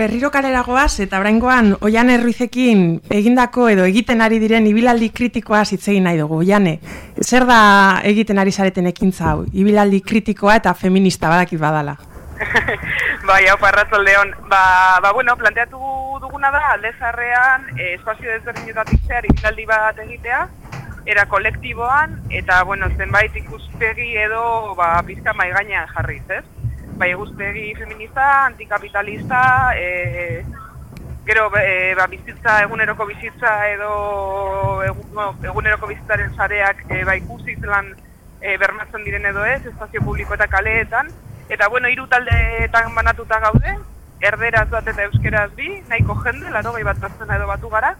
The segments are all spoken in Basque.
berriro kaleragoaz eta oraingoan Oian Erruizekin egindako edo egiten ari diren ibilaldi kritikoa hitz nahi dugu. Oiane, zer da egiten ari zareten ekintza hau? Ibilaldi kritikoa eta feminista badakit badala. bai, hau parratzaldeon. Ba, ba, bueno, planteatu duguna da, alde zarrean, eh, espazio desberdinetatik zehar ibilaldi bat egitea, era kolektiboan, eta, bueno, zenbait ikuspegi edo, ba, pizka maiganean jarriz, ez? Bai eguzpegi feminista, antikapitalista, e, gero e, ba, bizitza, eguneroko bizitza edo eguneroko bizitzaren zareak e, ba, ikusi zelan e, bermatzen diren edo ez, espazio publiko eta kaleetan. Eta bueno, hiru taldeetan banatuta gaude, erderaz bat eta euskeraz bi, nahiko jende, laro gai bat edo batu gara,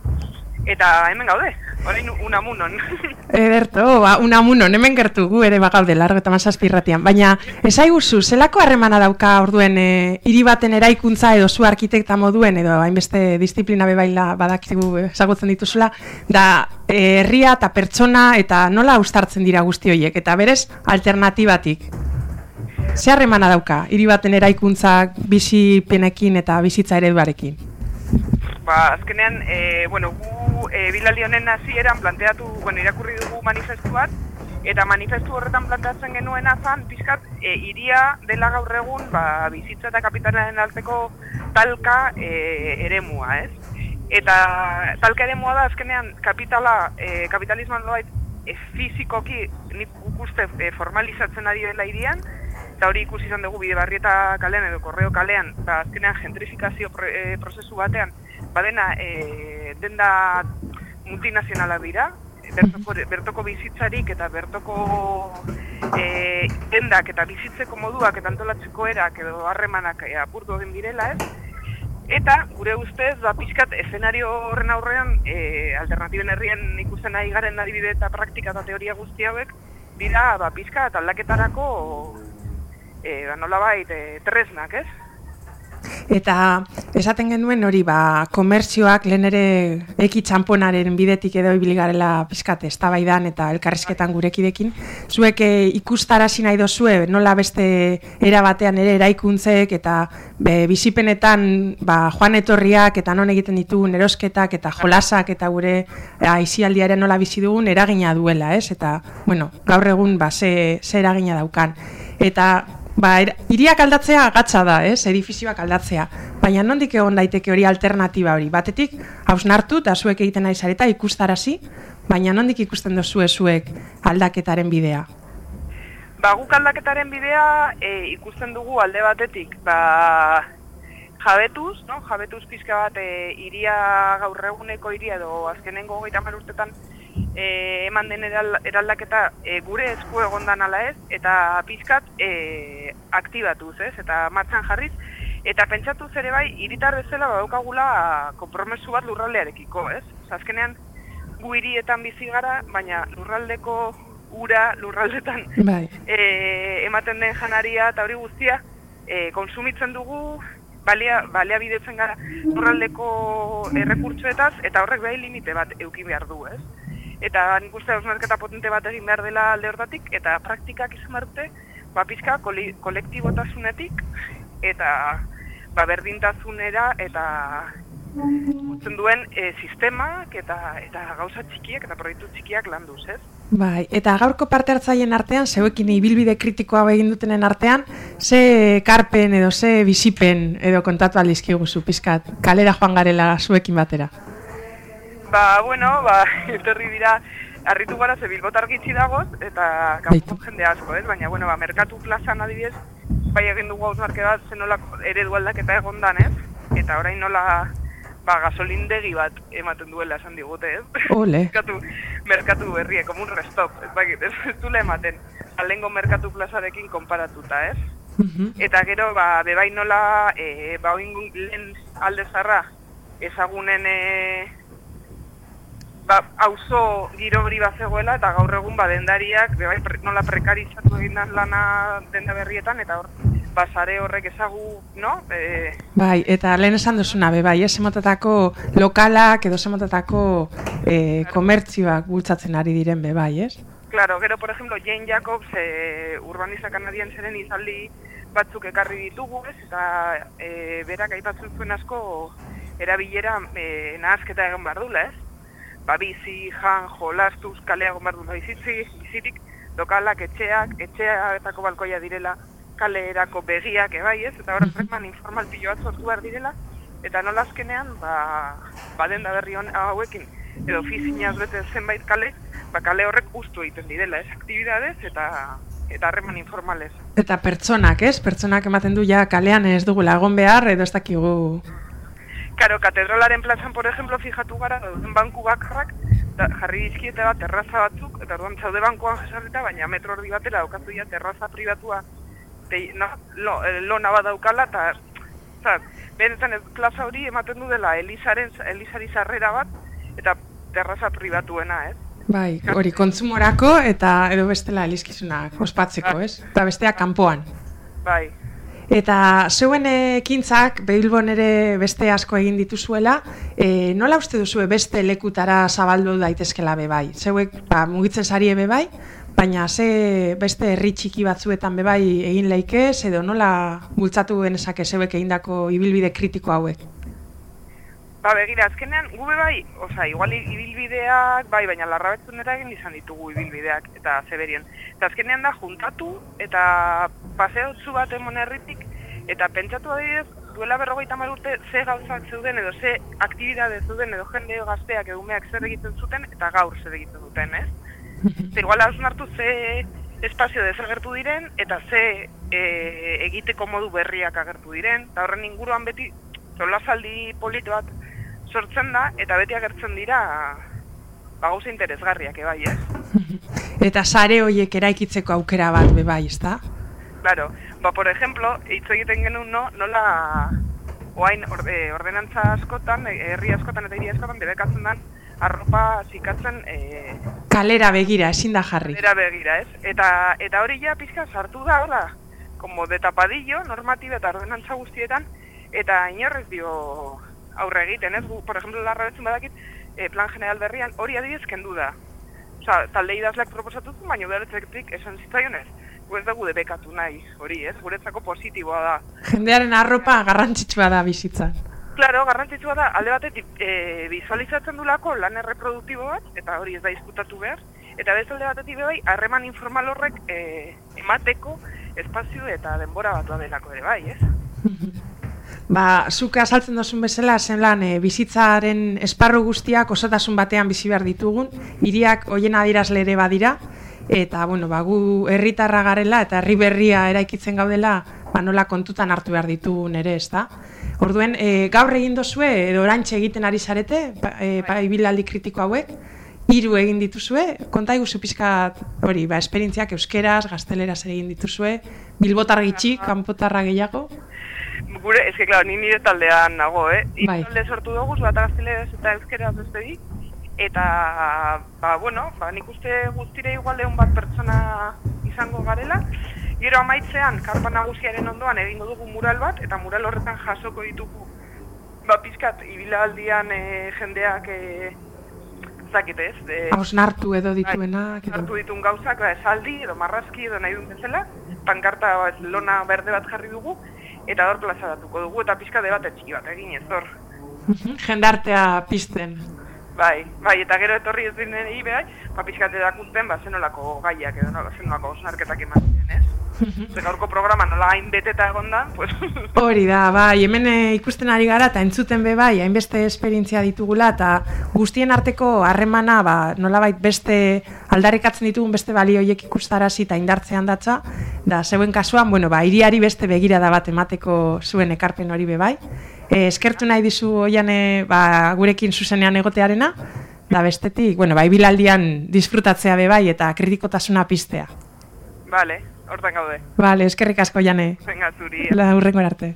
eta hemen gaude, orain unamunon. Ederto, ba, unamunon, hemen gertu gu ere bagaude, largo eta mazazpirratian. Baina, esai guzu, zelako harremana dauka orduen e, hiri baten eraikuntza edo zu arkitekta moduen, edo hainbeste disiplina bebaila badakigu ezagutzen dituzula, da herria eta pertsona eta nola ustartzen dira guzti horiek, eta berez alternatibatik. Ze harremana dauka, hiri baten eraikuntza bizi penekin eta bizitza ereduarekin? Ba, azkenean, e, bueno, gu e, bilaldi honen hasieran planteatu, bueno, irakurri dugu manifestu bat, eta manifestu horretan planteatzen genuen azan, pixkat, e, iria dela gaur egun, ba, bizitza eta kapitalaren arteko talka e, eremua, ez? Eta talka eremua da, azkenean, kapitala, e, kapitalismoan doa, e, fizikoki, nik uste e, formalizatzen ari dela irian, eta hori ikusi izan dugu bide barrieta kalean edo korreo kalean, ba, azkenean gentrifikazio e, prozesu batean, badena e, denda multinazionala dira, bertoko, bertoko bizitzarik eta bertoko e, dendak eta bizitzeko moduak eta antolatzeko erak edo harremanak e, apurtu egin direla ez. Eta, gure ustez, ba, pixkat, eszenario horren aurrean, e, alternatiben herrien ikusten nahi garen adibide eta praktika eta teoria guzti hauek, dira, ba, pixkat, aldaketarako, e, ba, nola bait, e, tresnak, ez? Eta esaten genuen hori ba, komertzioak lehen ere eki txamponaren bidetik edo ibiligarela pizkate eztabaidan eta elkarrizketan gurekidekin. Zuek eh, ikustarazi nahi dozue nola beste era batean ere eraikuntzek eta be, bizipenetan ba, joan etorriak eta non egiten ditugun erosketak eta jolasak eta gure aizialdiaren nola bizi dugun eragina duela, ez? Eta, bueno, gaur egun ba, ze, ze eragina daukan. Eta Ba, iriak aldatzea gatza da, ez? Edifizioak aldatzea. Baina nondik egon daiteke hori alternatiba hori? Batetik, hausnartu eta zuek egiten nahi zareta ikustarazi, baina nondik ikusten dozu zuek aldaketaren bidea? Ba, guk aldaketaren bidea e, ikusten dugu alde batetik, ba, jabetuz, no? jabetuz pizka bat e, iria gaur eguneko iria edo azkenengo gaita urtetan e, eman den eraldaketa e, gure esku egondan ala ez, eta pizkat e, aktibatuz ez, eta martxan jarriz, eta pentsatuz ere bai, iritar bezala badaukagula konpromesu bat lurraldearekiko, ez? Azkenean, gu hirietan bizi gara, baina lurraldeko ura lurraldetan bai. e, ematen den janaria eta hori guztia e, konsumitzen dugu balia, balia bidetzen gara lurraldeko errekurtsoetaz eta horrek bai limite bat euki behar du, ez? Eta nik uste hausnarketa potente bat egin behar dela alde hortatik, eta praktikak izan barte, ba, pizka kolektibotasunetik, eta ba, berdintasunera, eta utzen duen e, sistemak, eta, eta gauza txikiak, eta proiektu txikiak landuz, ez? Bai, eta gaurko parte hartzaien artean, zeuekin ibilbide kritikoa egin dutenen artean, ze karpen edo ze bizipen edo kontatu aldizkiguzu, pizkat, kalera joan garela zuekin batera. Ba, bueno, ba, etorri dira, harritu gara ze bilbotar gitzi dagoz, eta kanpo jende asko, ez? Baina, bueno, ba, merkatu plazan adibidez, bai egin dugu haus bat, zenola eredu aldaketa egon dan, ez? Eta orain nola, ba, gasolindegi bat ematen duela esan digute, ez? Ole. merkatu, merkatu berrie, komun restop, ez bakit, ez, ez dule ematen, alengo merkatu plazarekin konparatuta, ez? Eta gero, ba, bebai nola, e, ba, oin lehen alde zarra, ezagunen, e, ba, auzo giro hori bat zegoela, eta gaur egun ba, dendariak bai, nola prekarizatu egin lana denda berrietan, eta hor, basare horrek ezagu, no? E... Bai, eta lehen esan duzuna, be, bai, ez emotetako lokalak edo emotetako e, komertzioak bultzatzen ari diren, be, bai, ez? Claro, gero, por ejemplo, Jane Jacobs e, urbanista kanadienseren izaldi batzuk ekarri ditugu, ez? Eta e, berak aipatzen zuen asko erabilera e, nahazketa egon behar dula, ez? Ba, bizi, jan, jolastuz, kalea egon behar dula bizitzi, bizitik, lokalak, etxeak, etxeatako balkoia direla, kaleerako begiak, ebai, ez? Eta horrek informal informal bat sortu behar direla, eta nola azkenean, ba, baden da berri hauekin, edo ofizinaz bete zenbait kale, ba, kale horrek ustu egiten direla, ez, aktibidadez eta eta harreman informalez. Eta pertsonak, ez? Pertsonak ematen du ja kalean ez dugu lagon behar edo ez dakigu... Karo, katedralaren plazan, por ejemplo, fijatu gara, duen banku bakarrak, da, jarri dizkiete bat terraza batzuk, eta orduan zaude bankuan jesarrita, baina metro ordi batera daukatu ja terraza privatua te, no, lo, eh, lona bat daukala, eta, zaz, benetan ez plaza hori ematen du dela Elizaren, Elizari zarrera bat, eta terraza pribatuena, ez? Bai, hori kontzumorako eta edo bestela elizkizunak ospatzeko, ez? Eta besteak kanpoan. Bai. Eta zeuen ekintzak, Bilbon ere beste asko egin dituzuela, e, nola uste duzu beste lekutara zabaldu daitezkela be bai? Zeuek, ba, mugitzen sari be bai, baina ze beste herri txiki batzuetan be bai egin leike, edo nola bultzatu genezake zeuek egindako ibilbide kritiko hauek? Ba, begira, azkenean, gube bai, oza, igual ibilbideak, bai, baina larra egin izan ditugu ibilbideak, eta zeberien. Eta azkenean da, juntatu, eta paseotzu bat emon herritik, eta pentsatu adibidez, duela berrogeita urte ze gauzak zeuden, edo ze aktibidade zeuden, edo jende gazteak egumeak zer egiten zuten, eta gaur zer egiten duten, ez? Eta igual hartu ze espazio dezagertu diren, eta ze e, egiteko modu berriak agertu diren, eta horren inguruan beti, zolazaldi polito bat sortzen da, eta beti agertzen dira ba, gauza interesgarriak, ebai, ez? eta sare horiek eraikitzeko aukera bat, bebai, ez da? Claro, ba, por ejemplo, hitz egiten genuen, no, nola oain orde, ordenantza askotan, herri askotan eta hiri askotan, debekatzen den, arropa zikatzen... E, kalera begira, ezin da jarri. Kalera begira, ez? Eta, eta hori ja pizka sartu da, hola, como de tapadillo, normatiba eta ordenantza guztietan, eta inorrez dio aurre egiten, ez? por ejemplo, larra betzen badakit, e, plan general berrian hori adibidez kendu da. Osa, talde idazleak proposatu zuen, baina beretzetik esan zitzaion ez. Gu ez dugu debekatu nahi hori, ez? Guretzako positiboa da. Jendearen arropa garrantzitsua da bizitzan. Claro, garrantzitsua da, alde batetik e, visualizatzen du lako lan erreproduktibo bat, eta hori ez da izkutatu behar, eta bez alde batetik bai, harreman informal horrek e, emateko espazio eta denbora bat delako ere bai, ez? Ba, zuk azaltzen dozun bezala, zen lan, e, bizitzaren esparru guztiak osatasun batean bizi behar ditugun, hiriak hoien adirazle ere badira, eta, bueno, ba, gu herritarra garela eta herri berria eraikitzen gaudela, ba, nola kontutan hartu behar ditugun ere, ez da? Orduen, e, gaur egin dozue, edo orantxe egiten ari zarete, ba, e, ba, ibilaldi kritiko hauek, hiru egin dituzue, konta iguzu pizkat hori, ba, esperientziak euskeraz, gazteleraz egin dituzue, bilbotar gitxik, kanpotarra gehiago, gure, ez que, claro, ni nire taldean nago, eh? Bai. Talde sortu dugu, bat gazteleraz eta euskeraz beste di. Eta, ba, bueno, ba, nik uste guztire igual deun bat pertsona izango garela. Gero amaitzean, karpa nagusiaren ondoan egingo dugu mural bat, eta mural horretan jasoko ditugu, ba, pizkat, ibilaldian e, jendeak e, zakite ez. De, nartu edo dituena. Bai, nartu ditun gauzak, ba, esaldi, edo marrazki, edo nahi duen bezala. Pankarta, ba, lona berde bat jarri dugu eta hor plazaratuko dugu eta pizka debate txiki bat egin ez hor. Jendartea pizten. Bai, bai, eta gero etorri ez dinen egi behai, ba pizkate dakunten, ba zenolako gaiak edo no, zenolako osnarketak ematen ez. Zer gaurko programa nola hain beteta egon da, pues... Hori da, bai, hemen eh, ikusten ari gara eta entzuten be bai, hainbeste esperientzia ditugula eta guztien arteko harremana, ba, nolabait beste aldarrikatzen ditugun beste balioiek ikustarazi eta indartzean datza, da zeuen kasuan, bueno, ba, iriari beste begira da bat emateko zuen ekarpen hori be bai. E, eskertu nahi dizu oian ba, gurekin zuzenean egotearena, da bestetik, bueno, bai bilaldian disfrutatzea be bai eta kritikotasuna piztea. Vale, hortan gaude. Vale, eskerrik asko jane. Venga, zuri. La urrengo arte.